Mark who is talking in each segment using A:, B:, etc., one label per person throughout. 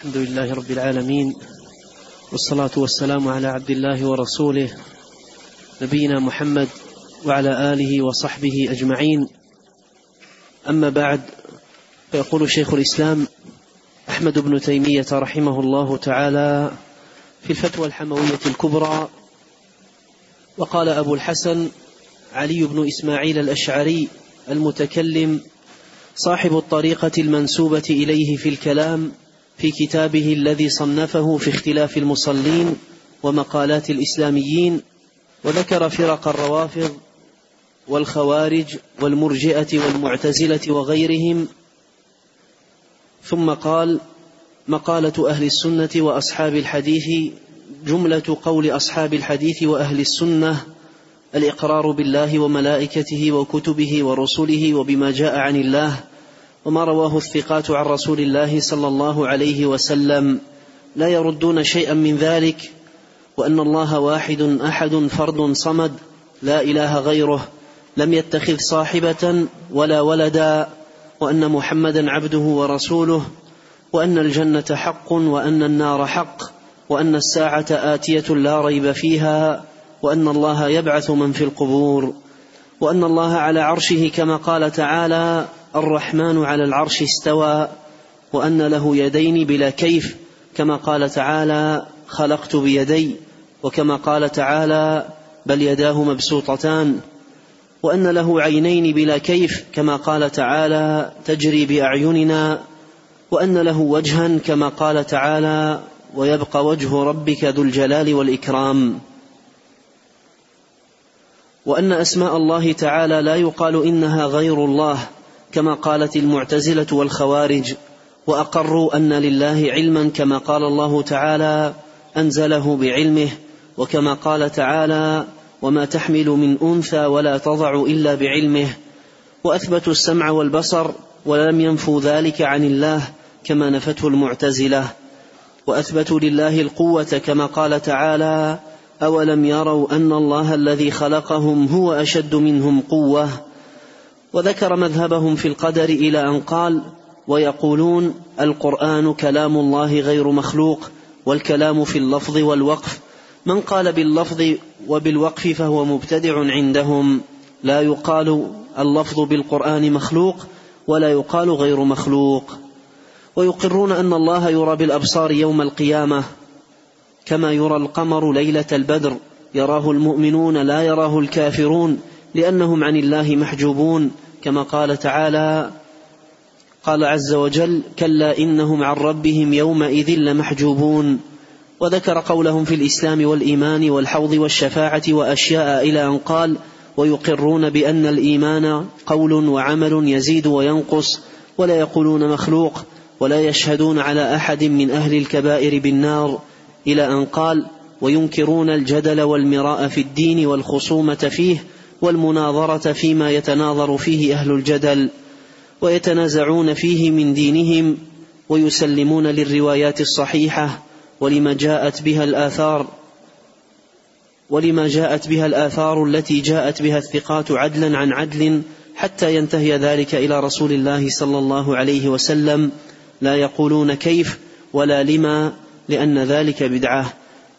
A: الحمد لله رب العالمين والصلاة والسلام على عبد الله ورسوله نبينا محمد وعلى آله وصحبه أجمعين. أما بعد فيقول شيخ الإسلام أحمد بن تيمية رحمه الله تعالى في الفتوى الحموية الكبرى وقال أبو الحسن علي بن إسماعيل الأشعري المتكلم صاحب الطريقة المنسوبة إليه في الكلام في كتابه الذي صنفه في اختلاف المصلين ومقالات الإسلاميين وذكر فرق الروافض والخوارج والمرجئة والمعتزلة وغيرهم ثم قال مقالة أهل السنة وأصحاب الحديث جملة قول أصحاب الحديث وأهل السنة الإقرار بالله وملائكته وكتبه ورسله وبما جاء عن الله وما رواه الثقات عن رسول الله صلى الله عليه وسلم. لا يردون شيئا من ذلك وأن الله واحد أحد فرد صمد لا إله غيره لم يتخذ صاحبة ولا ولدا وأن محمدا عبده ورسوله وأن الجنة حق وأن النار حق وأن الساعة آتية لا ريب فيها وأن الله يبعث من في القبور وأن الله على عرشه كما قال تعالى الرحمن على العرش استوى وأن له يدين بلا كيف كما قال تعالى خلقت بيدي وكما قال تعالى بل يداه مبسوطتان وأن له عينين بلا كيف كما قال تعالى تجري بأعيننا وأن له وجها كما قال تعالى ويبقى وجه ربك ذو الجلال والإكرام وأن أسماء الله تعالى لا يقال إنها غير الله. كما قالت المعتزلة والخوارج وأقروا أن لله علما كما قال الله تعالى أنزله بعلمه وكما قال تعالى وما تحمل من أنثى ولا تضع إلا بعلمه. وأثبتوا السمع والبصر ولم ينفوا ذلك عن الله كما نفته المعتزلة. وأثبتوا لله القوة كما قال تعالى أولم يروا أن الله الذي خلقهم هو أشد منهم قوة؟ وذكر مذهبهم في القدر إلى أن قال ويقولون القرآن كلام الله غير مخلوق والكلام في اللفظ والوقف. من قال باللفظ وبالوقف فهو مبتدع عندهم. لا يقال اللفظ بالقرآن مخلوق ولا يقال غير مخلوق. ويقرون أن الله يرى بالأبصار يوم القيامة. كما يرى القمر ليلة البدر. يراه المؤمنون لا يراه الكافرون. لأنهم عن الله محجوبون كما قال تعالى قال عز وجل كلا إنهم عن ربهم يومئذ لمحجوبون. وذكر قولهم في الإسلام والإيمان والحوض والشفاعة وأشياء إلى أن قال ويقرون بأن الإيمان قول وعمل يزيد وينقص ولا يقولون مخلوق ولا يشهدون على أحد من أهل الكبائر بالنار إلى أن قال وينكرون الجدل والمراء في الدين والخصومة فيه والمناظرة فيما يتناظر فيه أهل الجدل ويتنازعون فيه من دينهم ويسلمون للروايات الصحيحة ولما جاءت بها الآثار ولما جاءت بها الآثار التي جاءت بها الثقات عدلا عن عدل حتى ينتهي ذلك إلى رسول الله صلى الله عليه وسلم لا يقولون كيف ولا لما لأن ذلك بدعة.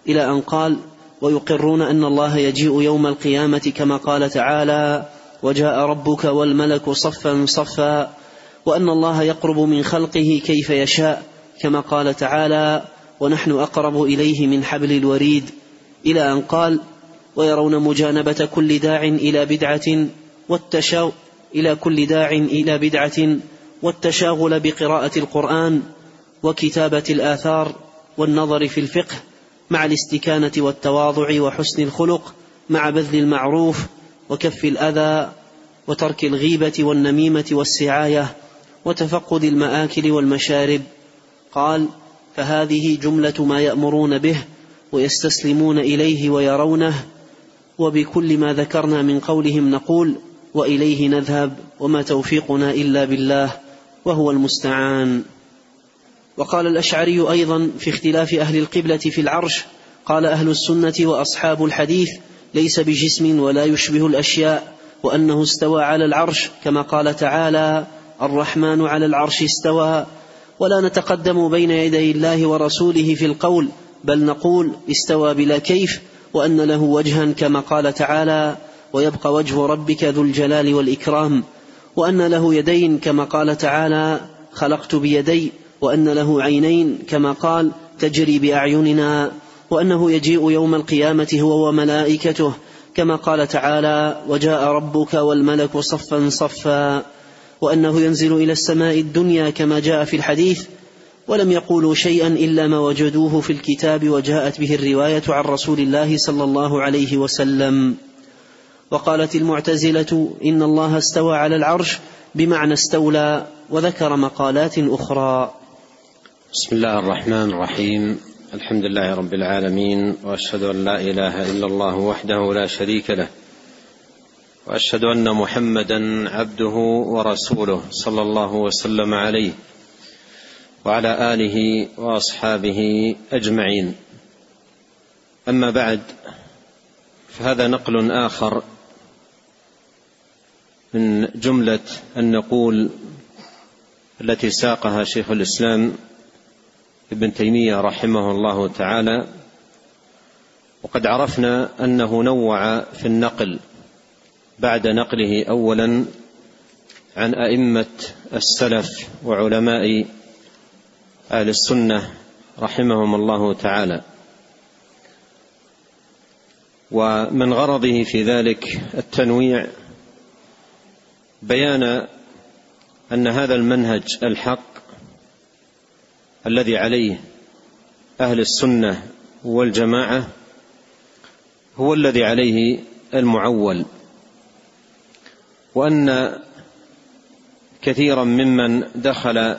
A: إلى أن قال ويقرون أن الله يجيء يوم القيامة كما قال تعالى وجاء ربك والملك صفا صفا وأن الله يقرب من خلقه كيف يشاء كما قال تعالى ونحن أقرب إليه من حبل الوريد. إلى أن قال ويرون مجانبة كل داع إلى بدعة والتشاو إلى كل داع إلى بدعة والتشاغل بقراءة القرآن وكتابة الآثار والنظر في الفقه. مع الاستكانة والتواضع وحسن الخلق مع بذل المعروف وكف الأذى وترك الغيبة والنميمة والسعاية وتفقد المآكل والمشارب. قال فهذه جملة ما يأمرون به ويستسلمون إليه ويرونه وبكل ما ذكرنا من قولهم نقول وإليه نذهب وما توفيقنا إلا بالله وهو المستعان. وقال الأشعري أيضا في اختلاف أهل القبلة في العرش قال أهل السنة وأصحاب الحديث ليس بجسم ولا يشبه الأشياء وأنه استوى على العرش كما قال تعالى الرحمن على العرش استوى ولا نتقدم بين يدي الله ورسوله في القول بل نقول استوى بلا كيف وأن له وجها كما قال تعالى ويبقى وجه ربك ذو الجلال والإكرام وأن له يدين كما قال تعالى خلقت بيدي وأن له عينين كما قال تجري بأعيننا وأنه يجيء يوم القيامة هو وملائكته كما قال تعالى وجاء ربك والملك صفا صفا وأنه ينزل إلى السماء الدنيا كما جاء في الحديث ولم يقولوا شيئا إلا ما وجدوه في الكتاب وجاءت به الرواية عن رسول الله صلى الله عليه وسلم وقالت المعتزلة إن الله استوى على العرش بمعنى استولى وذكر مقالات أخرى
B: بسم الله الرحمن الرحيم. الحمد لله رب العالمين وأشهد أن لا إله إلا الله وحده لا شريك له وأشهد أن محمدا عبده ورسوله صلى الله وسلم عليه وعلى آله وأصحابه أجمعين. أما بعد فهذا نقل آخر من جملة النقول التي ساقها شيخ الإسلام ابن تيمية رحمه الله تعالى وقد عرفنا أنه نوع في النقل بعد نقله اولا عن أئمة السلف وعلماء أهل السنة رحمهم الله تعالى. ومن غرضه في ذلك التنويع بيان أن هذا المنهج الحق الذي عليه أهل السنة والجماعة هو الذي عليه المعول. وأن كثيرا ممن دخل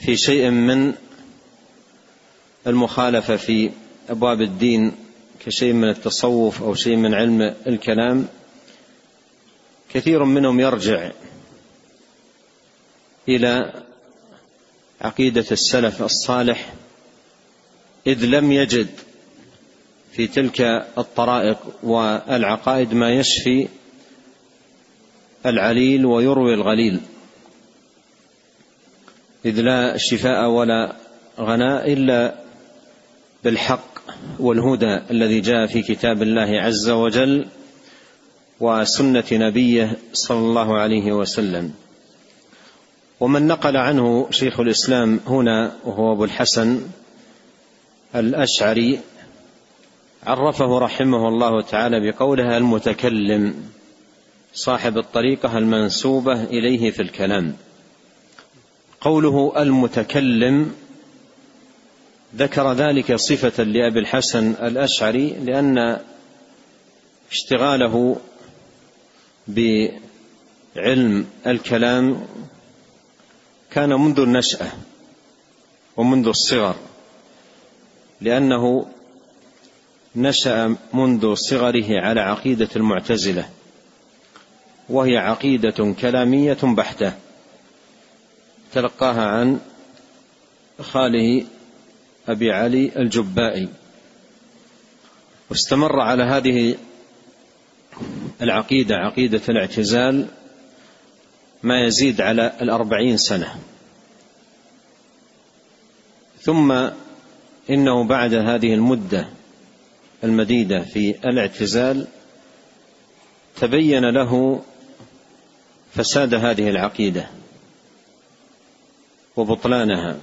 B: في شيء من المخالفة في أبواب الدين كشيء من التصوف أو شيء من علم الكلام كثير منهم يرجع إلى عقيدة السلف الصالح إذ لم يجد في تلك الطرائق والعقائد ما يشفي العليل ويروي الغليل. إذ لا شفاء ولا غناء إلا بالحق والهدى الذي جاء في كتاب الله عز وجل وسنة نبيه صلى الله عليه وسلم. ومن نقل عنه شيخ الإسلام هنا وهو أبو الحسن الأشعري عرفه رحمه الله تعالى بقوله المتكلم صاحب الطريقة المنسوبة إليه في الكلام. قوله المتكلم ذكر ذلك صفة لأبي الحسن الأشعري لأن اشتغاله بعلم الكلام كان منذ النشأة ومنذ الصغر لأنه نشأ منذ صغره على عقيدة المعتزلة وهي عقيدة كلامية بحتة تلقاها عن خاله أبي علي الجبائي. واستمر على هذه العقيدة عقيدة الاعتزال ما يزيد على الأربعين سنة. ثم إنه بعد هذه المدة المديدة في الاعتزال تبين له فساد هذه العقيدة وبطلانها.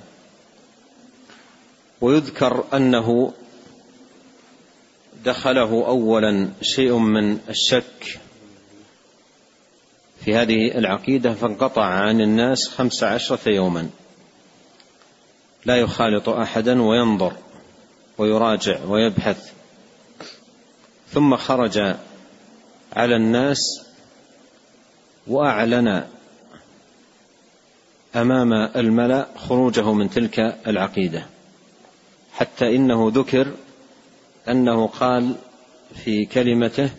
B: ويذكر أنه دخله أولا شيء من الشك في هذه العقيدة فانقطع عن الناس خمس عشرة يوما. لا يخالط أحدا وينظر ويراجع ويبحث. ثم خرج على الناس وأعلن أمام الملأ خروجه من تلك العقيدة حتى إنه ذكر أنه قال في كلمته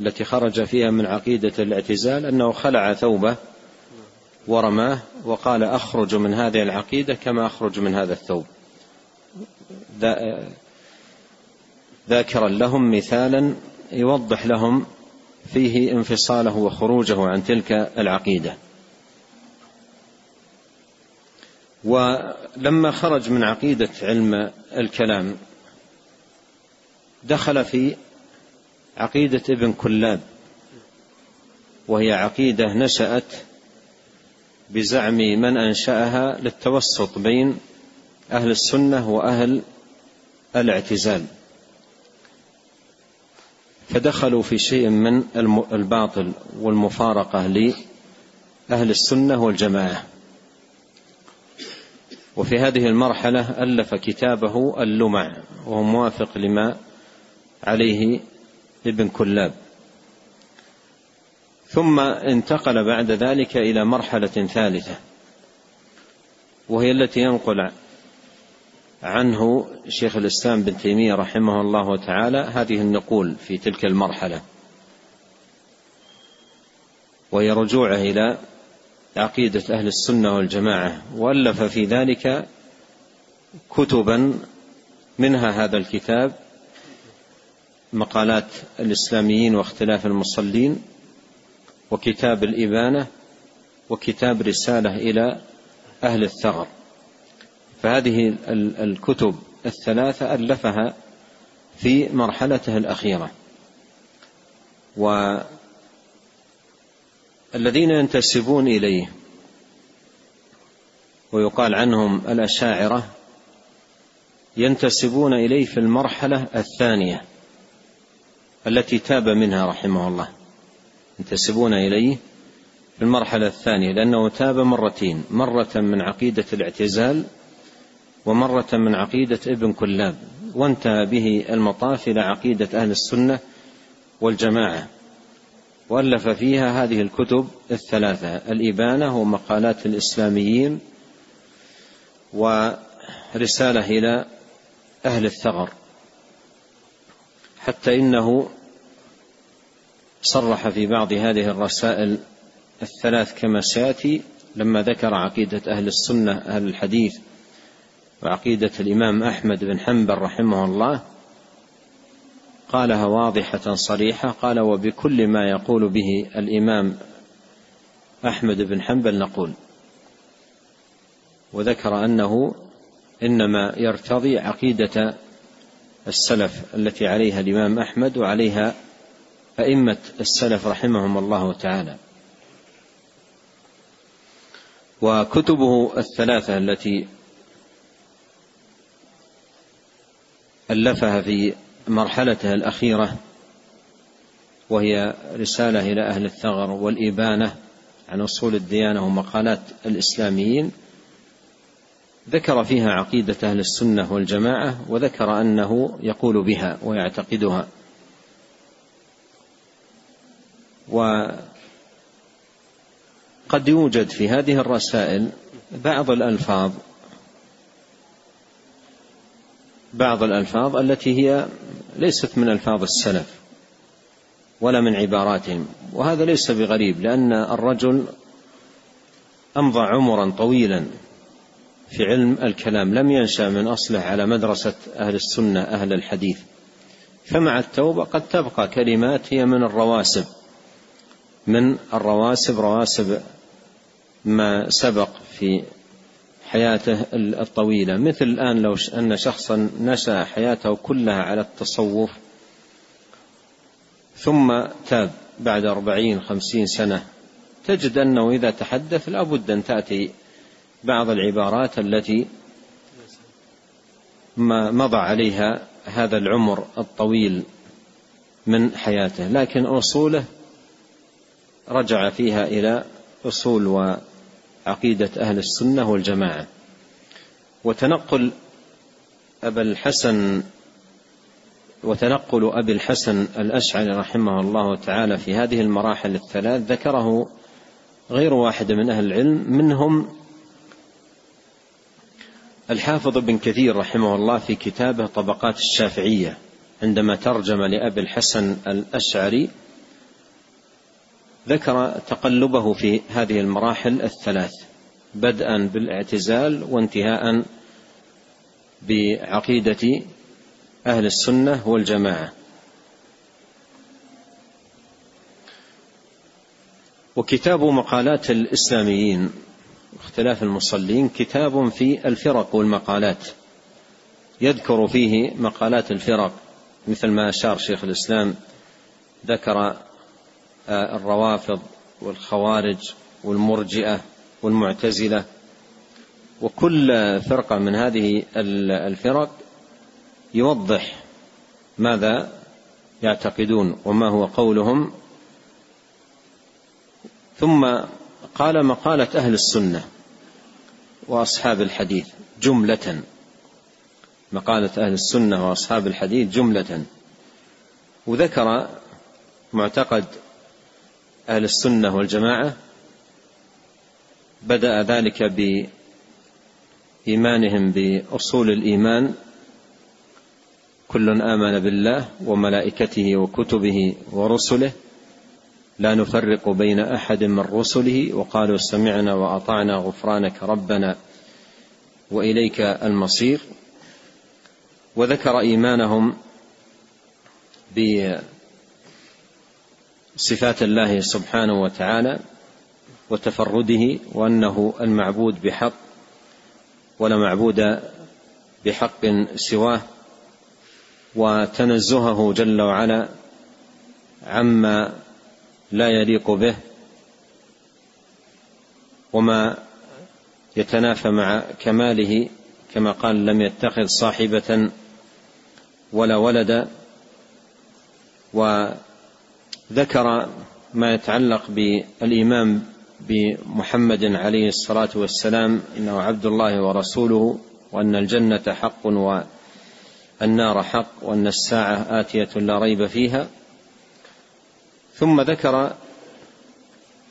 B: التي خرج فيها من عقيدة الاعتزال أنه خلع ثوبه ورماه وقال أخرج من هذه العقيدة كما أخرج من هذا الثوب. ذاكرا لهم مثالا يوضح لهم فيه انفصاله وخروجه عن تلك العقيدة. ولما خرج من عقيدة علم الكلام دخل في عقيدة ابن كلاب وهي عقيدة نشأت بزعم من أنشأها للتوسط بين أهل السنة وأهل الاعتزال. فدخلوا في شيء من الباطل والمفارقة لأهل السنة والجماعة. وفي هذه المرحلة ألف كتابه اللمع وهو موافق لما عليه ابن كلاب. ثم انتقل بعد ذلك إلى مرحلة ثالثة وهي التي ينقل عنه شيخ الإسلام بن تيمية رحمه الله تعالى هذه النقول في تلك المرحلة وهي رجوعه إلى عقيدة أهل السنة والجماعة وألف في ذلك كتبا منها هذا الكتاب مقالات الإسلاميين واختلاف المصلين وكتاب الإبانة وكتاب رسالة إلى أهل الثغر. فهذه الكتب الثلاثة ألفها في مرحلته الأخيرة. والذين ينتسبون إليه ويقال عنهم الأشاعرة ينتسبون إليه في المرحلة الثانية التي تاب منها رحمه الله. ينتسبون إليه في المرحلة الثانية لأنه تاب مرتين مرة من عقيدة الاعتزال ومرة من عقيدة ابن كلاب وانتهى به المطاف إلى عقيدة أهل السنة والجماعة. وألف فيها هذه الكتب الثلاثة الإبانة ومقالات الإسلاميين ورسالة إلى أهل الثغر حتى إنه صرح في بعض هذه الرسائل الثلاث كما سيأتي لما ذكر عقيدة أهل السنة أهل الحديث وعقيدة الإمام أحمد بن حنبل رحمه الله. قالها واضحة صريحة قال وبكل ما يقول به الإمام أحمد بن حنبل نقول وذكر أنه إنما يرتضي عقيدة السلف التي عليها الإمام أحمد وعليها أئمة السلف رحمهم الله تعالى. وكتبه الثلاثة التي ألفها في مرحلته الأخيرة وهي رسالة إلى أهل الثغر والإبانة عن أصول الديانة ومقالات الإسلاميين. ذكر فيها عقيدة أهل السنة والجماعة وذكر أنه يقول بها ويعتقدها. وقد يوجد في هذه الرسائل بعض الألفاظ بعض الألفاظ التي هي ليست من ألفاظ السلف ولا من عباراتهم وهذا ليس بغريب لأن الرجل أمضى عمرا طويلا في علم الكلام لم ينشأ من أصله على مدرسة أهل السنة أهل الحديث فمع التوبة قد تبقى كلمات هي من الرواسب. من الرواسب رواسب ما سبق في حياته الطويلة. مثل الآن لو أن شخصا نشأ حياته كلها على التصوف ثم تاب بعد أربعين خمسين سنة تجد أنه إذا تحدث لابد أن تأتي بعض العبارات التي ما مضى عليها هذا العمر الطويل من حياته. لكن أصوله رجع فيها إلى أصول وعقيدة أهل السنة والجماعة. وتنقل أبا الحسن وتنقل أبي الحسن الأشعري رحمه الله تعالى في هذه المراحل الثلاث ذكره غير واحد من أهل العلم منهم الحافظ بن كثير رحمه الله في كتابه طبقات الشافعية عندما ترجم لأبي الحسن الأشعري ذكر تقلبه في هذه المراحل الثلاث بدءا بالاعتزال وانتهاء بعقيدة أهل السنة والجماعة. وكتاب مقالات الإسلاميين واختلاف المصلين كتاب في الفرق والمقالات. يذكر فيه مقالات الفرق مثل ما أشار شيخ الإسلام ذكر الروافض والخوارج والمرجئة والمعتزلة. وكل فرقة من هذه الفرق يوضح ماذا يعتقدون وما هو قولهم. ثم قال مقالة أهل السنة وأصحاب الحديث جملة. مقالة أهل السنة وأصحاب الحديث جملة. وذكر معتقد أهل السنة والجماعة بدأ ذلك بإيمانهم بأصول الإيمان. كل آمن بالله وملائكته وكتبه ورسله. لا نفرق بين أحد من رسله وقالوا سمعنا وأطعنا غفرانك ربنا وإليك المصير. وذكر إيمانهم بصفات الله سبحانه وتعالى وتفرده وأنه المعبود بحق ولا معبود بحق سواه وتنزهه جل وعلا عما لا يليق به وما يتنافى مع كماله كما قال لم يتخذ صاحبة ولا ولدا وذكر ما يتعلق بالإيمان بمحمد عليه الصلاة والسلام إنه عبد الله ورسوله وأن الجنة حق والنار حق وأن الساعة آتية لا ريب فيها. ثم ذكر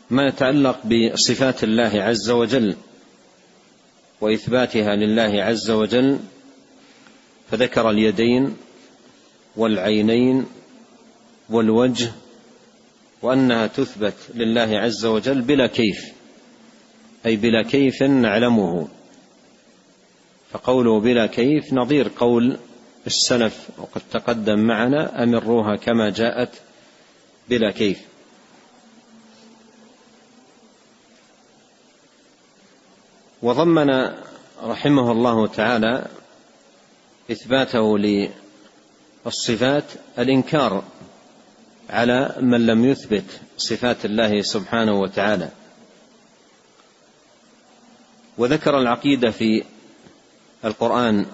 B: ما يتعلق بصفات الله عز وجل وإثباتها لله عز وجل فذكر اليدين والعينين والوجه وأنها تثبت لله عز وجل بلا كيف أي بلا كيف نعلمه. فقوله بلا كيف نظير قول السلف وقد تقدم معنا أمروها كما جاءت بلا كيف. وضمن رحمه الله تعالى إثباته للصفات الإنكار على من لم يثبت صفات الله سبحانه وتعالى. وذكر العقيدة في القرآن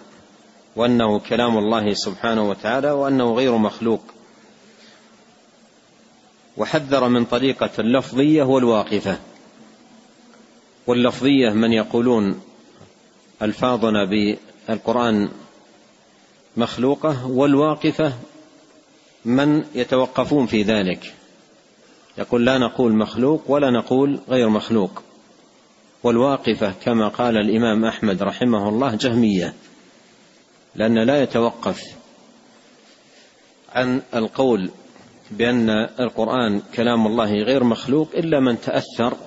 B: وأنه كلام الله سبحانه وتعالى وأنه غير مخلوق. وحذر من طريقة اللفظية والواقفة. واللفظية من يقولون ألفاظنا بالقرآن مخلوقة والواقفة من يتوقفون في ذلك؟ يقول لا نقول مخلوق ولا نقول غير مخلوق. والواقفة كما قال الإمام أحمد رحمه الله جهمية لأن لا يتوقف عن القول بأن القرآن كلام الله غير مخلوق إلا من تأثر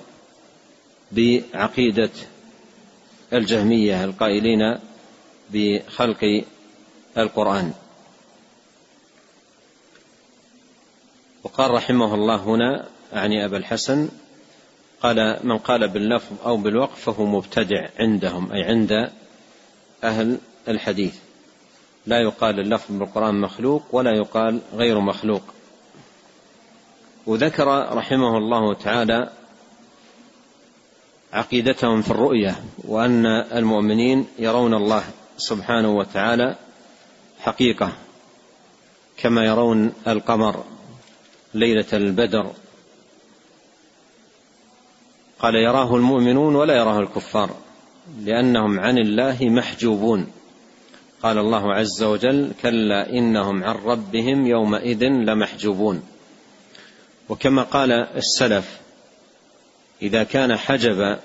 B: بعقيدة الجهمية القائلين بخلق القرآن. وقال رحمه الله هنا أعني أبا الحسن قال من قال باللفظ أو بالوقف فهو مبتدع عندهم أي عند أهل الحديث. لا يقال اللفظ بالقرآن مخلوق ولا يقال غير مخلوق. وذكر رحمه الله تعالى عقيدتهم في الرؤية وأن المؤمنين يرون الله سبحانه وتعالى حقيقة كما يرون القمر. ليلة البدر. قال يراه المؤمنون ولا يراه الكفار لأنهم عن الله محجوبون. قال الله عز وجل كلا إنهم عن ربهم يومئذ لمحجوبون. وكما قال السلف إذا كان حجب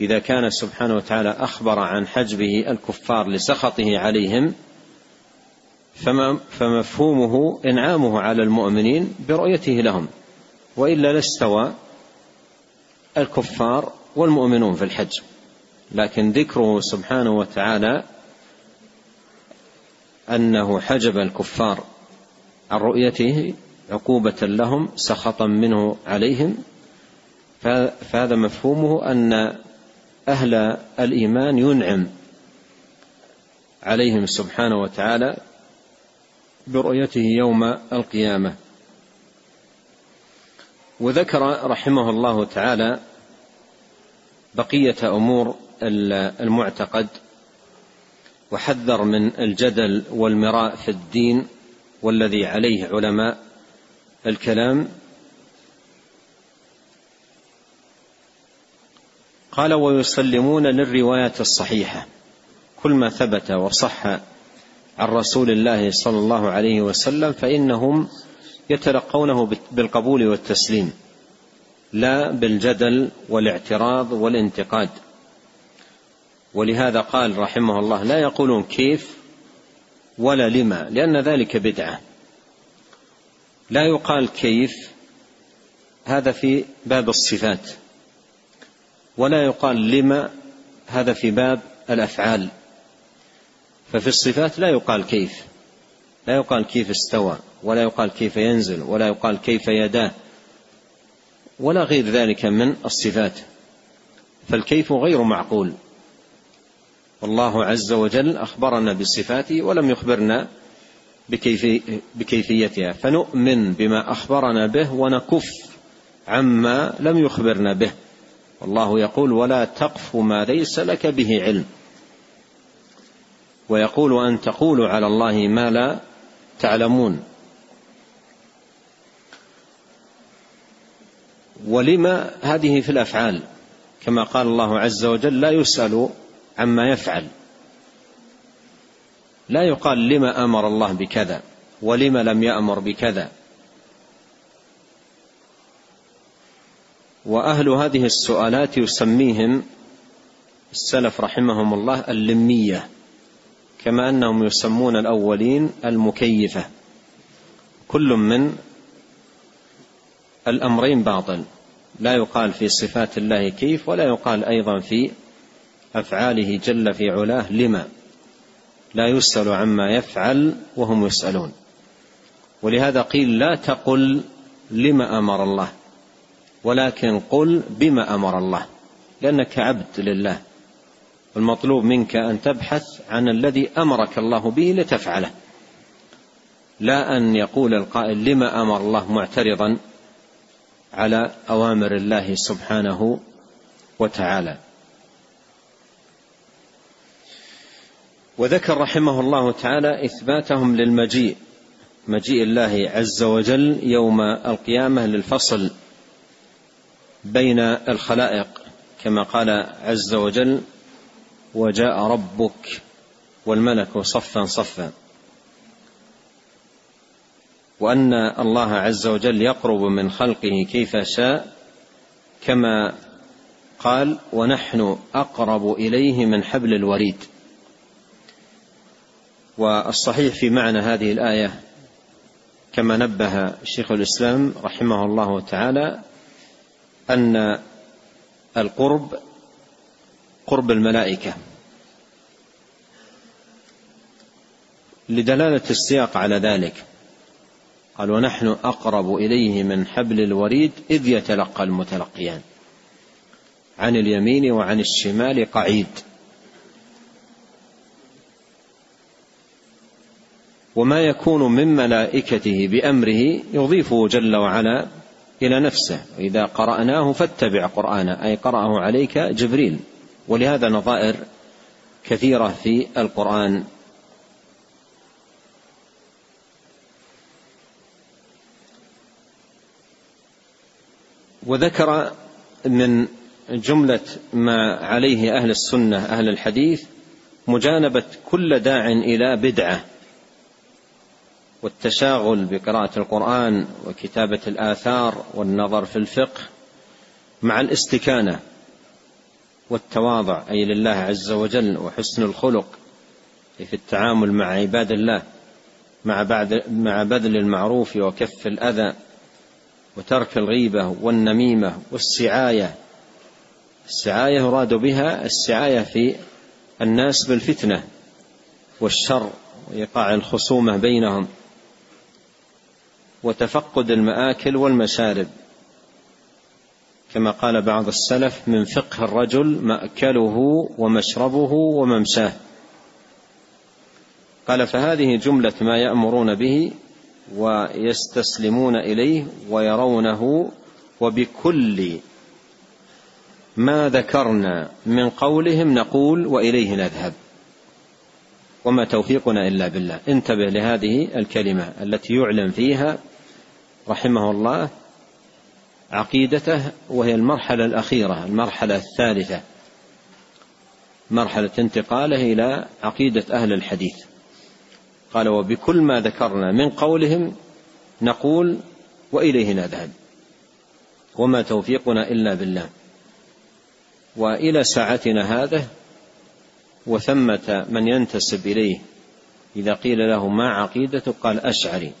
B: إذا كان سبحانه وتعالى أخبر عن حجبه الكفار لسخطه عليهم فمفهومه إنعامه على المؤمنين برؤيته لهم. وإلا لاستوى الكفار والمؤمنون في الحج. لكن ذكره سبحانه وتعالى أنه حجب الكفار عن رؤيته عقوبة لهم سخطا منه عليهم. فهذا مفهومه أن أهل الإيمان ينعم عليهم سبحانه وتعالى برؤيته يوم القيامة. وذكر رحمه الله تعالى بقية أمور المعتقد وحذر من الجدل والمراء في الدين والذي عليه علماء الكلام. قال ويسلمون للروايات الصحيحة كل ما ثبت وصح عن رسول الله صلى الله عليه وسلم فإنهم يتلقونه بالقبول والتسليم لا بالجدل والاعتراض والانتقاد. ولهذا قال رحمه الله لا يقولون كيف ولا لما لأن ذلك بدعة. لا يقال كيف هذا في باب الصفات. ولا يقال لما هذا في باب الأفعال. ففي الصفات لا يقال كيف. لا يقال كيف استوى ولا يقال كيف ينزل ولا يقال كيف يداه ولا غير ذلك من الصفات. فالكيف غير معقول. والله عز وجل أخبرنا بصفاته ولم يخبرنا بكيفي بكيفيتها. فنؤمن بما أخبرنا به ونكف عما لم يخبرنا به. والله يقول ولا تقف ما ليس لك به علم. ويقول أن تقولوا على الله ما لا تعلمون. ولما هذه في الأفعال؟ كما قال الله عز وجل لا يسأل عما يفعل. لا يقال لما أمر الله بكذا ولم لم يأمر بكذا. وأهل هذه السؤالات يسميهم السلف رحمهم الله اللمية. كما أنهم يسمون الأولين المكيفة. كل من الأمرين باطل. لا يقال في صفات الله كيف ولا يقال أيضا في أفعاله جل في علاه لما. لا يسأل عما يفعل وهم يسألون. ولهذا قيل لا تقل لما أمر الله ولكن قل بما أمر الله لأنك عبد لله. والمطلوب منك أن تبحث عن الذي أمرك الله به لتفعله. لا أن يقول القائل لما أمر الله معترضا على أوامر الله سبحانه وتعالى. وذكر رحمه الله تعالى إثباتهم للمجيء مجيء الله عز وجل يوم القيامة للفصل بين الخلائق كما قال عز وجل وجاء ربك والملك صفا صفا. وأن الله عز وجل يقرب من خلقه كيف شاء كما قال ونحن أقرب إليه من حبل الوريد. والصحيح في معنى هذه الآية كما نبه شيخ الإسلام رحمه الله تعالى أن القرب قرب الملائكة. لدلالة السياق على ذلك قال ونحن أقرب إليه من حبل الوريد إذ يتلقى المتلقيان عن اليمين وعن الشمال قعيد. وما يكون من ملائكته بأمره يضيفه جل وعلا إلى نفسه وإذا قرأناه فاتبع قرآنه أي قرأه عليك جبريل. ولهذا نظائر كثيرة في القرآن. وذكر من جملة ما عليه أهل السنة أهل الحديث مجانبة كل داع إلى بدعة والتشاغل بقراءة القرآن وكتابة الآثار والنظر في الفقه مع الاستكانة. والتواضع أي لله عز وجل وحسن الخلق في التعامل مع عباد الله مع بعد مع بذل المعروف وكف الأذى وترك الغيبة والنميمة والسعاية. السعاية يراد بها السعاية في الناس بالفتنة والشر وإيقاع الخصومة بينهم وتفقد المآكل والمشارب. كما قال بعض السلف من فقه الرجل مأكله ومشربه وممشاه قال فهذه جملة ما يأمرون به ويستسلمون إليه ويرونه وبكل ما ذكرنا من قولهم نقول وإليه نذهب. وما توفيقنا إلا بالله. انتبه لهذه الكلمة التي يعلم فيها رحمه الله عقيدته وهي المرحلة الأخيرة المرحلة الثالثة. مرحلة انتقاله إلى عقيدة أهل الحديث. قال وبكل ما ذكرنا من قولهم نقول وإليه نذهب. وما توفيقنا إلا بالله. وإلى ساعتنا هذا وثمة من ينتسب إليه إذا قيل له ما عقيدته قال أشعري.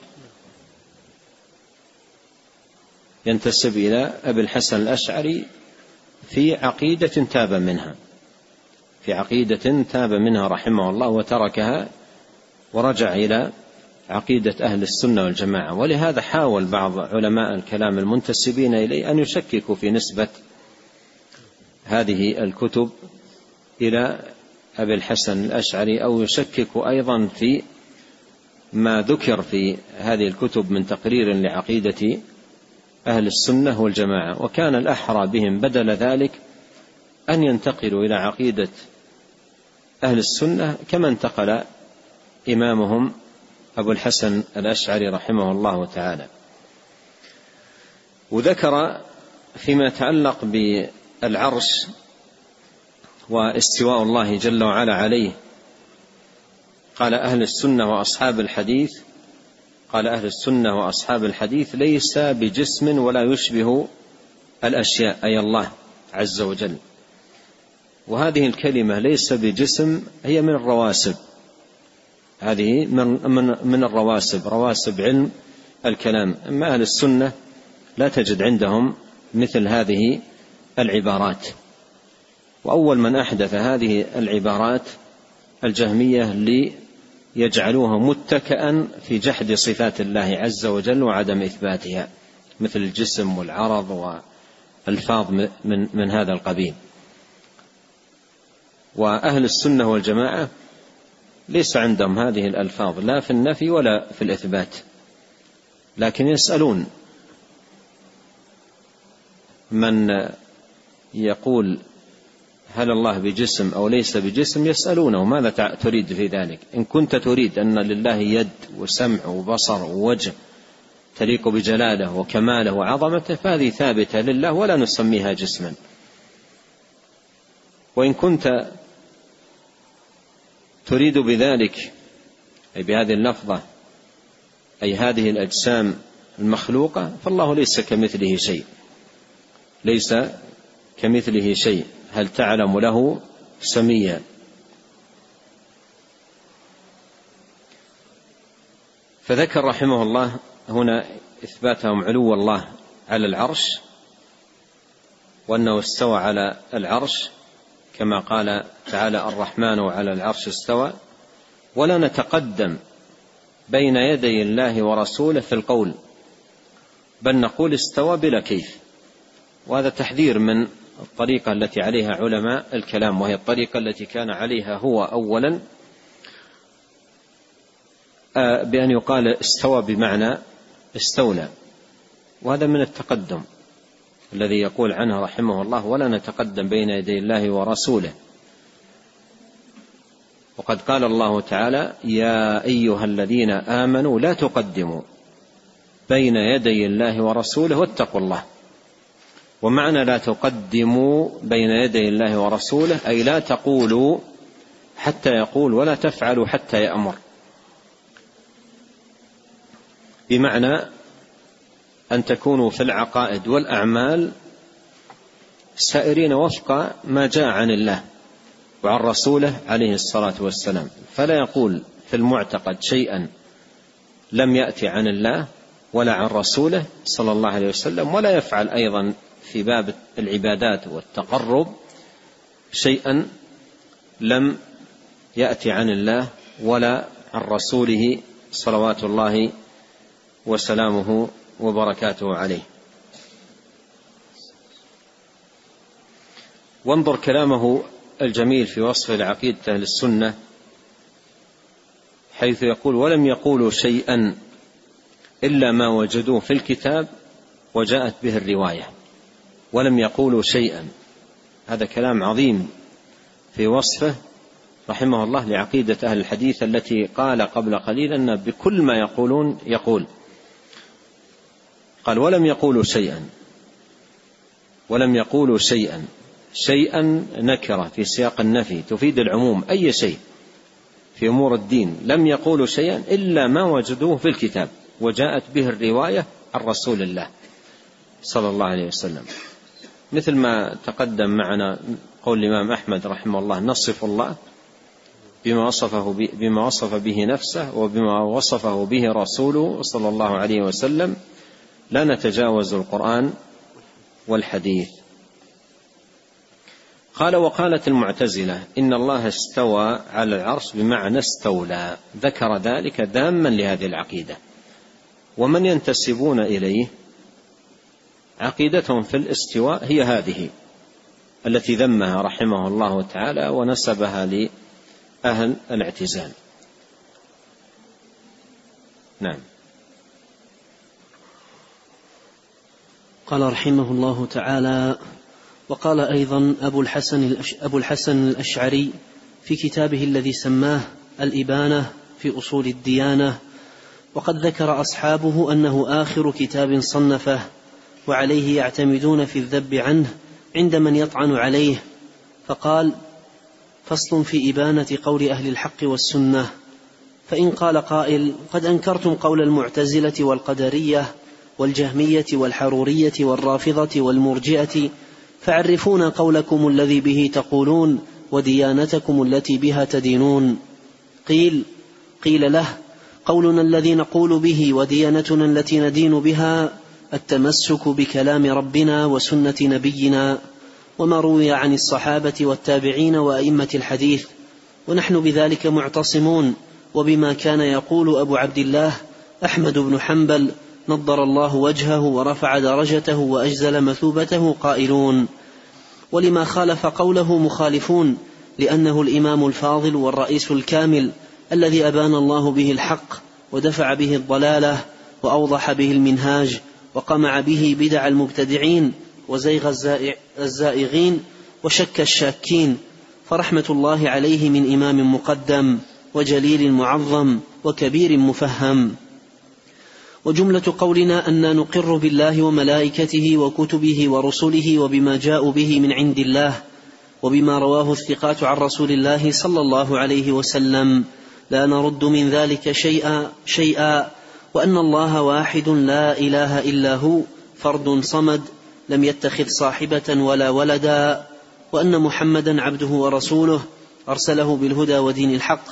B: ينتسب إلى أبي الحسن الأشعري في عقيدة تاب منها في عقيدة تاب منها رحمه الله وتركها ورجع إلى عقيدة أهل السنة والجماعة. ولهذا حاول بعض علماء الكلام المنتسبين إليه أن يشككوا في نسبة هذه الكتب إلى أبي الحسن الأشعري أو يشككوا أيضا في ما ذكر في هذه الكتب من تقرير لعقيدة أهل السنة والجماعة وكان الأحرى بهم بدل ذلك أن ينتقلوا إلى عقيدة أهل السنة كما انتقل إمامهم أبو الحسن الأشعري رحمه الله تعالى. وذكر فيما يتعلق بالعرش واستواء الله جل وعلا عليه. قال أهل السنة وأصحاب الحديث قال أهل السنة وأصحاب الحديث ليس بجسم ولا يشبه الأشياء أي الله عز وجل. وهذه الكلمة ليس بجسم هي من الرواسب. هذه من من من الرواسب رواسب علم الكلام. أما أهل السنة لا تجد عندهم مثل هذه العبارات. وأول من أحدث هذه العبارات الجهمية ليجعلوها متكئا في جحد صفات الله عز وجل وعدم إثباتها مثل الجسم والعرض والفاظ من من هذا القبيل. وأهل السنة والجماعة ليس عندهم هذه الألفاظ لا في النفي ولا في الإثبات. لكن يسألون من يقول هل الله بجسم أو ليس بجسم يسألونه ماذا تريد في ذلك؟ إن كنت تريد أن لله يد وسمع وبصر ووجه تليق بجلاله وكماله وعظمته فهذه ثابتة لله ولا نسميها جسما. وإن كنت تريد بذلك أي بهذه اللفظة أي هذه الأجسام المخلوقة فالله ليس كمثله شيء. ليس كمثله شيء. هل تعلم له سميا؟ فذكر رحمه الله هنا إثباتهم علو الله على العرش وأنه استوى على العرش كما قال تعالى الرحمن على العرش استوى ولا نتقدم بين يدي الله ورسوله في القول بل نقول استوى بلا كيف وهذا تحذير من الطريقة التي عليها علماء الكلام وهي الطريقة التي كان عليها هو أولا آه، بأن يقال استوى بمعنى استولى. وهذا من التقدم الذي يقول عنه رحمه الله ولا نتقدم بين يدي الله ورسوله وقد قال الله تعالى يا أيها الذين آمنوا لا تقدموا بين يدي الله ورسوله واتقوا الله ومعنى لا تقدموا بين يدي الله ورسوله أي لا تقولوا حتى يقول ولا تفعلوا حتى يأمر. بمعنى أن تكونوا في العقائد والأعمال سائرين وفق ما جاء عن الله وعن رسوله عليه الصلاة والسلام. فلا يقول في المعتقد شيئا لم يأتي عن الله ولا عن رسوله صلى الله عليه وسلم ولا يفعل أيضا في باب العبادات والتقرب شيئا لم يأتي عن الله ولا عن رسوله صلوات الله وسلامه وبركاته عليه. وانظر كلامه الجميل في وصف العقيدة أهل السنة حيث يقول ولم يقولوا شيئا إلا ما وجدوه في الكتاب وجاءت به الرواية. ولم يقولوا شيئا. هذا كلام عظيم في وصفه رحمه الله لعقيدة أهل الحديث التي قال قبل قليل أن بكل ما يقولون يقول. قال ولم يقولوا شيئا. ولم يقولوا شيئا. شيئا نكرة في سياق النفي تفيد العموم أي شيء في أمور الدين. لم يقولوا شيئا إلا ما وجدوه في الكتاب وجاءت به الرواية عن رسول الله صلى الله عليه وسلم. مثل ما تقدم معنا قول الإمام أحمد رحمه الله نصف الله بما وصفه بما وصف به نفسه وبما وصفه به رسوله صلى الله عليه وسلم لا نتجاوز القرآن والحديث. قال وقالت المعتزلة إن الله استوى على العرش بمعنى استولى ذكر ذلك داما لهذه العقيدة. ومن ينتسبون إليه؟ عقيدتهم في الاستواء هي هذه التي ذمها رحمه الله تعالى ونسبها لأهل الاعتزال. نعم.
A: قال رحمه الله تعالى وقال أيضا أبو الحسن, أبو الحسن الأشعري في كتابه الذي سماه الإبانة في أصول الديانة وقد ذكر أصحابه أنه آخر كتاب صنفه وعليه يعتمدون في الذب عنه عند من يطعن عليه. فقال فصل في إبانة قول أهل الحق والسنة. فإن قال قائل قد أنكرتم قول المعتزلة والقدرية والجهمية والحرورية والرافضة والمرجئة فعرفونا قولكم الذي به تقولون وديانتكم التي بها تدينون. قيل قيل له قولنا الذي نقول به وديانتنا التي ندين بها التمسك بكلام ربنا وسنة نبينا وما روي عن الصحابة والتابعين وأئمة الحديث ونحن بذلك معتصمون. وبما كان يقول أبو عبد الله أحمد بن حنبل نضر الله وجهه ورفع درجته وأجزل مثوبته قائلون. ولما خالف قوله مخالفون لأنه الإمام الفاضل والرئيس الكامل الذي أبان الله به الحق ودفع به الضلالة وأوضح به المنهاج وقمع به بدع المبتدعين وزيغ الزائغين وشك الشاكين فرحمة الله عليه من إمام مقدم وجليل معظم وكبير مفهم. وجملة قولنا أن نقر بالله وملائكته وكتبه ورسله وبما جاءوا به من عند الله وبما رواه الثقات عن رسول الله صلى الله عليه وسلم. لا نرد من ذلك شيئا شيئا وأن الله واحد لا إله إلا هو فرد صمد لم يتخذ صاحبة ولا ولدا وأن محمدا عبده ورسوله أرسله بالهدى ودين الحق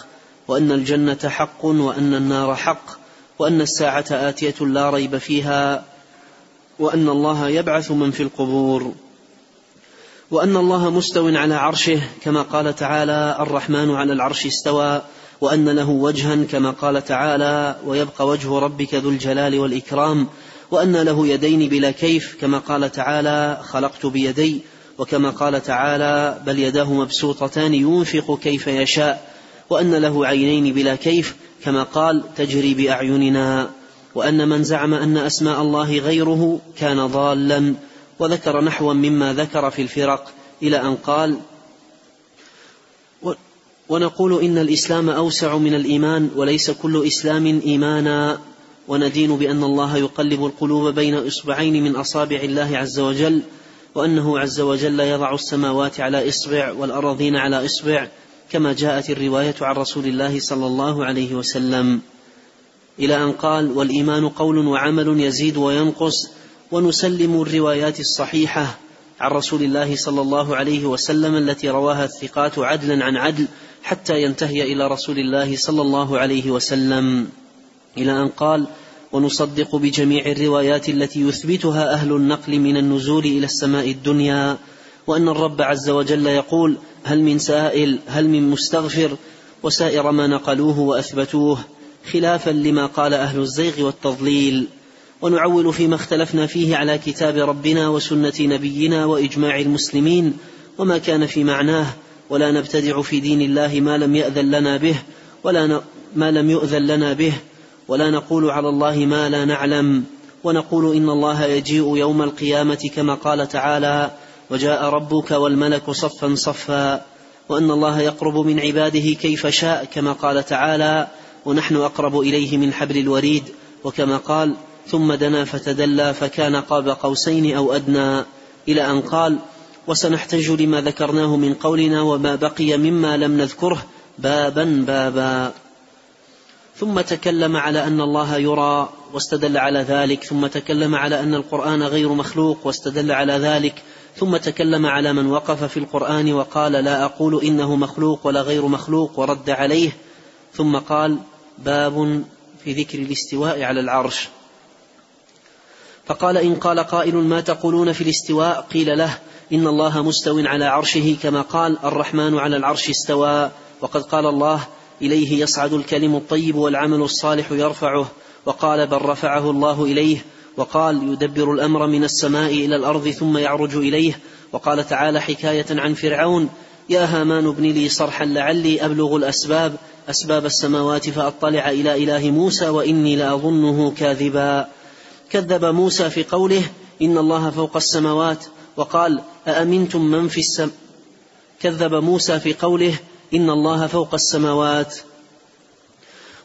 A: وأن الجنة حق وأن النار حق وأن الساعة آتية لا ريب فيها وأن الله يبعث من في القبور وأن الله مستو على عرشه كما قال تعالى الرحمن على العرش استوى وأن له وجها كما قال تعالى ويبقى وجه ربك ذو الجلال والإكرام وأن له يدين بلا كيف كما قال تعالى خلقت بيدي وكما قال تعالى بل يداه مبسوطتان ينفق كيف يشاء وأن له عينين بلا كيف كما قال تجري بأعيننا وأن من زعم أن أسماء الله غيره كان ضالا وذكر نحوا مما ذكر في الفرق إلى أن قال ونقول إن الإسلام أوسع من الإيمان وليس كل إسلام إيمانا. وندين بأن الله يقلب القلوب بين إصبعين من أصابع الله عز وجل وأنه عز وجل يضع السماوات على إصبع والارضين على إصبع كما جاءت الرواية عن رسول الله صلى الله عليه وسلم. إلى أن قال والإيمان قول وعمل يزيد وينقص. ونسلم الروايات الصحيحة عن رسول الله صلى الله عليه وسلم التي رواها الثقات عدلا عن عدل حتى ينتهي إلى رسول الله صلى الله عليه وسلم. إلى أن قال ونصدق بجميع الروايات التي يثبتها أهل النقل من النزول إلى السماء الدنيا وأن الرب عز وجل يقول هل من سائل هل من مستغفر وسائر ما نقلوه وأثبتوه خلافا لما قال أهل الزيغ والتضليل ونعول فيما اختلفنا فيه على كتاب ربنا وسنة نبينا وإجماع المسلمين وما كان في معناه ولا نبتدع في دين الله ما لم يأذن لنا به ولا ن... ما لم يؤذن لنا به ولا نقول على الله ما لا نعلم ونقول إن الله يجيء يوم القيامة كما قال تعالى وجاء ربك والملك صفا صفا وأن الله يقرب من عباده كيف شاء كما قال تعالى ونحن أقرب إليه من حبل الوريد وكما قال ثم دنا فتدلى فكان قاب قوسين أو أدنى إلى أن قال وسنحتج لما ذكرناه من قولنا وما بقي مما لم نذكره بابا بابا. ثم تكلم على أن الله يرى واستدل على ذلك ثم تكلم على أن القرآن غير مخلوق واستدل على ذلك ثم تكلم على من وقف في القرآن وقال لا أقول إنه مخلوق ولا غير مخلوق ورد عليه ثم قال باب في ذكر الاستواء على العرش. فقال إن قال قائل ما تقولون في الاستواء؟ قيل له إن الله مستو على عرشه كما قال الرحمن على العرش استوى وقد قال الله إليه يصعد الكلم الطيب والعمل الصالح يرفعه وقال بل رفعه الله إليه وقال يدبر الأمر من السماء إلى الأرض ثم يعرج إليه وقال تعالى حكاية عن فرعون يا هامان ابن لي صرحا لعلي أبلغ الأسباب أسباب السماوات فأطلع إلى إله موسى وإني لأظنه كاذبا كذب موسى في قوله إن الله فوق السماوات وقال أأمنتم من في السم كذب موسى في قوله إن الله فوق السماوات.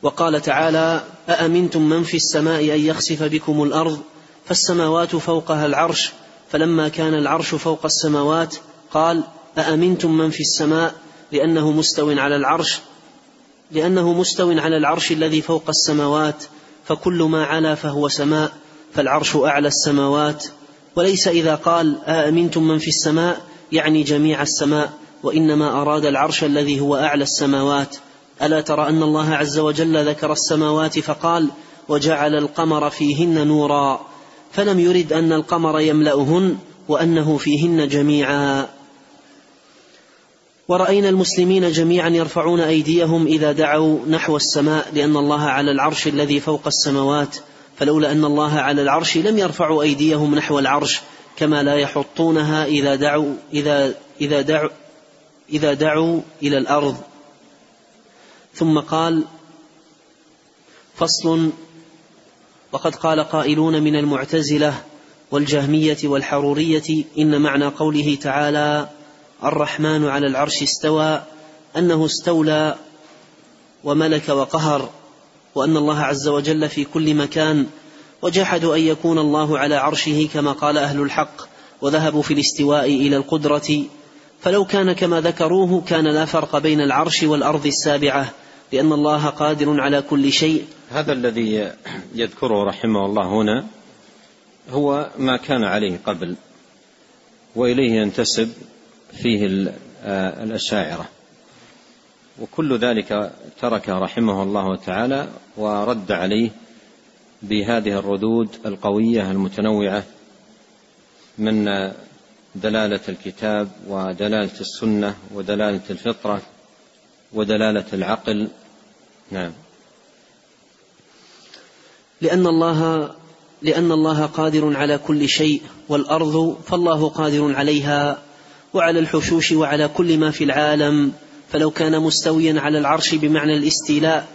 A: وقال تعالى أأمنتم من في السماء أن يخسف بكم الأرض فالسماوات فوقها العرش فلما كان العرش فوق السماوات قال أأمنتم من في السماء لأنه مستو على العرش لأنه مستو على العرش الذي فوق السماوات فكل ما علا فهو سماء فالعرش أعلى السماوات. وليس إذا قال أأمنتم من في السماء يعني جميع السماء وإنما أراد العرش الذي هو أعلى السماوات. ألا ترى أن الله عز وجل ذكر السماوات فقال وجعل القمر فيهن نورا. فلم يرد أن القمر يملأهن وأنه فيهن جميعا. ورأينا المسلمين جميعا يرفعون أيديهم إذا دعوا نحو السماء لأن الله على العرش الذي فوق السماوات. فلولا أن الله على العرش لم يرفعوا أيديهم نحو العرش كما لا يحطونها إذا دعوا إذا إذا دعوا إذا دعوا إلى الأرض. ثم قال فصل وقد قال قائلون من المعتزلة والجهمية والحرورية إن معنى قوله تعالى الرحمن على العرش استوى أنه استولى وملك وقهر. وأن الله عز وجل في كل مكان وجحدوا أن يكون الله على عرشه كما قال أهل الحق وذهبوا في الاستواء إلى القدرة. فلو كان كما ذكروه كان لا فرق بين العرش والأرض السابعة لأن الله قادر على كل شيء.
B: هذا الذي يذكره رحمه الله هنا هو ما كان عليه قبل وإليه ينتسب فيه آه، الأشاعرة. وكل ذلك ترك رحمه الله تعالى ورد عليه بهذه الردود القوية المتنوعة من دلالة الكتاب ودلالة السنة ودلالة الفطرة ودلالة العقل. نعم.
A: لأن الله لأن الله قادر على كل شيء والأرض فالله قادر عليها وعلى الحشوش وعلى كل ما في العالم. فلو كان مستويا على العرش بمعنى الاستيلاء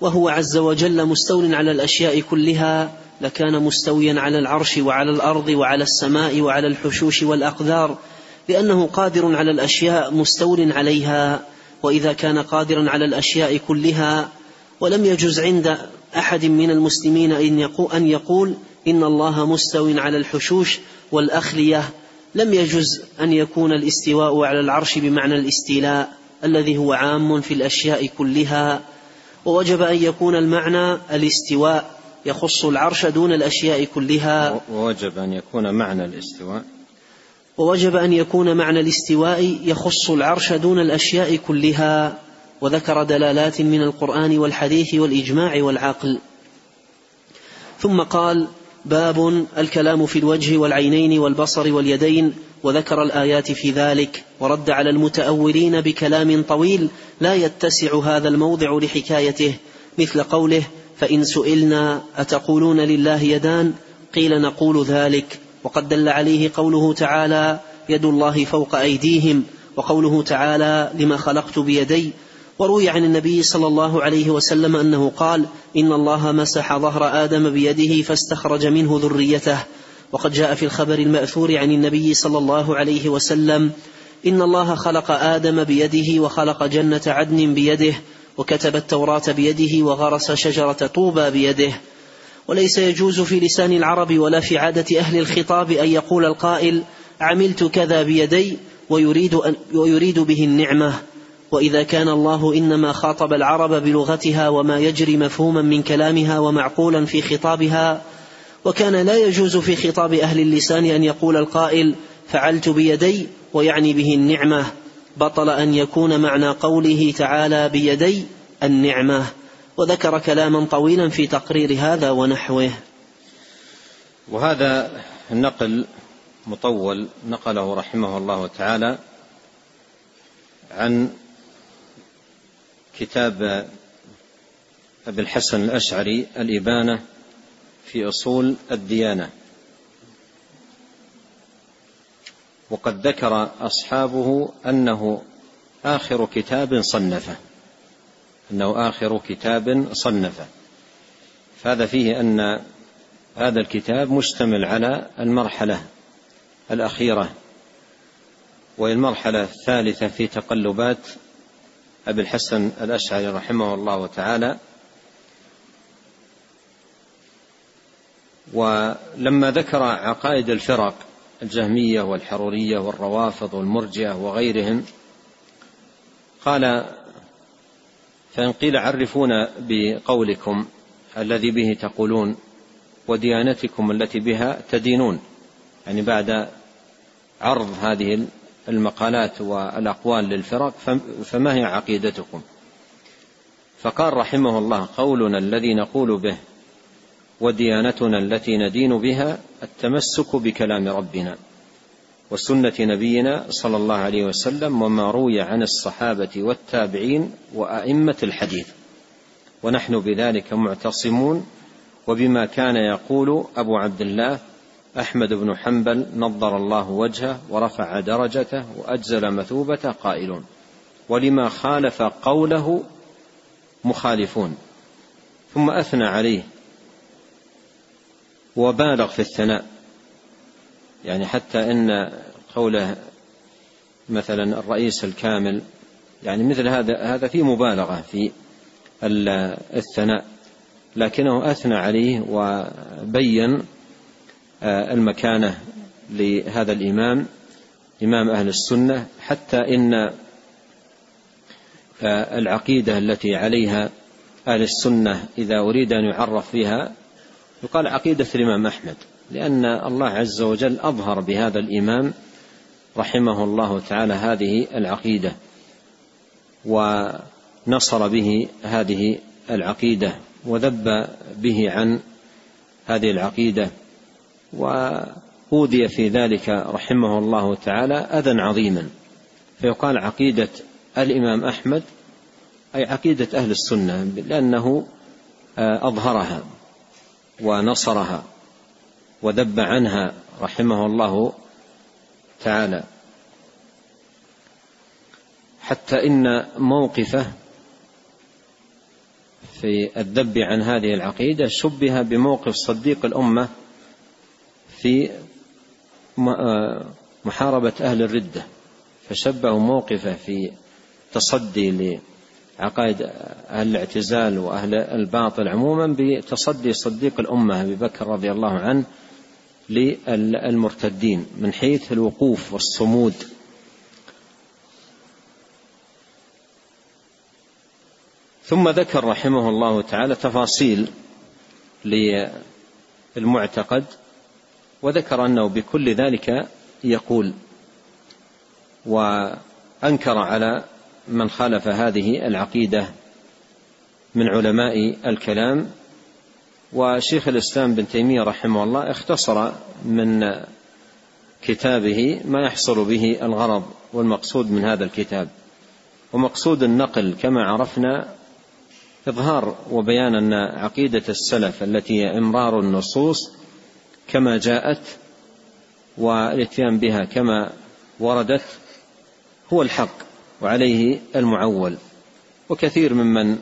A: وهو عز وجل مستول على الأشياء كلها لكان مستويا على العرش وعلى الأرض وعلى السماء وعلى الحشوش والأقدار لأنه قادر على الأشياء مستول عليها وإذا كان قادرا على الأشياء كلها ولم يجز عند أحد من المسلمين إن يقول إن الله مستو على الحشوش والأخلية لم يجز أن يكون الاستواء على العرش بمعنى الاستيلاء. الذي هو عام في الأشياء كلها ووجب أن يكون المعنى الاستواء يخص العرش دون الأشياء كلها.
B: ووجب أن يكون معنى الاستواء.
A: ووجب أن يكون معنى الاستواء يخص العرش دون الأشياء كلها وذكر دلالات من القرآن والحديث والإجماع والعقل. ثم قال باب الكلام في الوجه والعينين والبصر واليدين وذكر الآيات في ذلك ورد على المتأولين بكلام طويل لا يتسع هذا الموضع لحكايته مثل قوله فإن سئلنا أتقولون لله يدان؟ قيل نقول ذلك. وقد دل عليه قوله تعالى يد الله فوق أيديهم. وقوله تعالى لما خلقت بيدي؟ وروي عن النبي صلى الله عليه وسلم أنه قال إن الله مسح ظهر آدم بيده فاستخرج منه ذريته. وقد جاء في الخبر المأثور عن النبي صلى الله عليه وسلم إن الله خلق آدم بيده وخلق جنة عدن بيده وكتب التوراة بيده وغرس شجرة طوبى بيده. وليس يجوز في لسان العرب ولا في عادة أهل الخطاب أن يقول القائل عملت كذا بيدي ويريد, أن ويريد به النعمة وإذا كان الله إنما خاطب العرب بلغتها وما يجري مفهوما من كلامها ومعقولا في خطابها وكان لا يجوز في خطاب أهل اللسان أن يقول القائل فعلت بيدي ويعني به النعمة. بطل أن يكون معنى قوله تعالى بيدي النعمة. وذكر كلاما طويلا في تقرير هذا ونحوه.
B: وهذا النقل مطول نقله رحمه الله تعالى عن كتاب أبي الحسن الأشعري الإبانة في أصول الديانة. وقد ذكر أصحابه أنه آخر كتاب صنفه. أنه آخر كتاب صنفه. فهذا فيه أن هذا الكتاب مشتمل على المرحلة الأخيرة وهي المرحلة الثالثة في تقلبات أبي الحسن الأشعري رحمه الله تعالى. ولما ذكر عقائد الفرق الجهمية والحرورية والروافض والمرجئة وغيرهم قال فإن قيل عرفونا بقولكم الذي به تقولون وديانتكم التي بها تدينون. يعني بعد عرض هذه المقالات والأقوال للفرق فما هي عقيدتكم؟ فقال رحمه الله قولنا الذي نقول به وديانتنا التي ندين بها التمسك بكلام ربنا وسنة نبينا صلى الله عليه وسلم وما روي عن الصحابة والتابعين وأئمة الحديث. ونحن بذلك معتصمون وبما كان يقول أبو عبد الله أحمد بن حنبل نضر الله وجهه ورفع درجته وأجزل مثوبته قائلون. ولما خالف قوله مخالفون. ثم أثنى عليه وبالغ في الثناء. يعني حتى إن قوله مثلا الرئيس الكامل يعني مثل هذا هذا في مبالغة في الثناء. لكنه أثنى عليه وبين آه، المكانة لهذا الإمام إمام أهل السنة حتى إن آه، العقيدة التي عليها أهل السنة إذا أريد أن يعرف بها يقال عقيدة الإمام أحمد لأن الله عز وجل أظهر بهذا الإمام رحمه الله تعالى هذه العقيدة ونصر به هذه العقيدة وذب به عن هذه العقيدة وأوذي في ذلك رحمه الله تعالى أذى عظيما. فيقال عقيدة الإمام أحمد أي عقيدة أهل السنة لأنه أظهرها. ونصرها وذب عنها رحمه الله تعالى. حتى إن موقفه في الذب عن هذه العقيدة شبه بموقف صديق الأمة في محاربة أهل الردة فشبهوا موقفه في تصدي لعقائد أهل الاعتزال وأهل الباطل عموما بتصدي صديق الأمة أبي بكر رضي الله عنه للمرتدين من حيث الوقوف والصمود. ثم ذكر رحمه الله تعالى تفاصيل للمعتقد وذكر أنه بكل ذلك يقول وأنكر على من خالف هذه العقيدة من علماء الكلام. وشيخ الإسلام بن تيمية رحمه الله اختصر من كتابه ما يحصل به الغرض والمقصود من هذا الكتاب. ومقصود النقل كما عرفنا إظهار وبيان أن عقيدة السلف التي هي إمرار النصوص كما جاءت والإتيان بها كما وردت هو الحق. وعليه المعول. وكثير ممن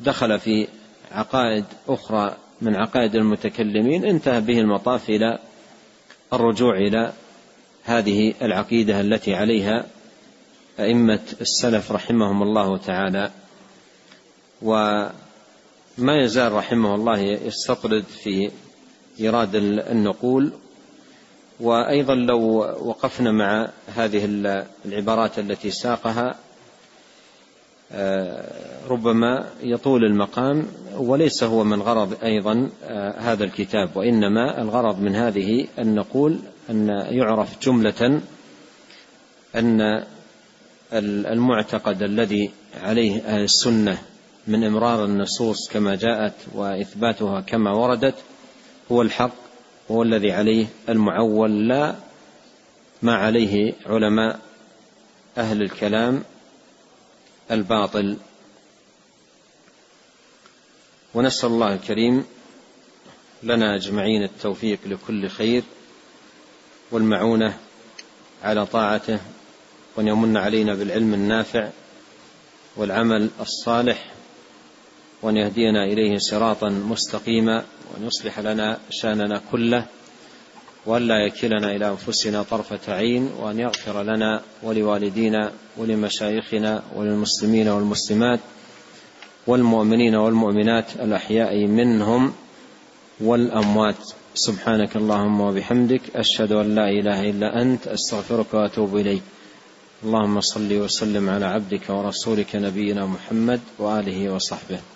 B: دخل في عقائد أخرى من عقائد المتكلمين انتهى به المطاف إلى الرجوع إلى هذه العقيدة التي عليها أئمة السلف رحمهم الله تعالى. وما يزال رحمه الله يستطرد في إيراد النقول وأيضا لو وقفنا مع هذه العبارات التي ساقها آه، ربما يطول المقام وليس هو من غرض أيضا آه، هذا الكتاب وإنما الغرض من هذه أن نقول أن يعرف جملة أن المعتقد الذي عليه أهل السنة من إمرار النصوص كما جاءت وإثباتها كما وردت هو الحق هو الذي عليه المعول لا ما عليه علماء أهل الكلام الباطل. ونسأل الله الكريم لنا أجمعين التوفيق لكل خير والمعونة على طاعته وأن يمن علينا بالعلم النافع والعمل الصالح. وأن يهدينا إليه صراطا مستقيما وأن يصلح لنا شأننا كله وأن لا يكلنا إلى أنفسنا طرفة عين وأن يغفر لنا ولوالدينا ولمشايخنا وللمسلمين والمسلمات والمؤمنين والمؤمنات الأحياء منهم والأموات. سبحانك اللهم وبحمدك أشهد أن لا إله إلا أنت أستغفرك وأتوب إليك. اللهم صل وسلم على عبدك ورسولك نبينا محمد وآله وصحبه.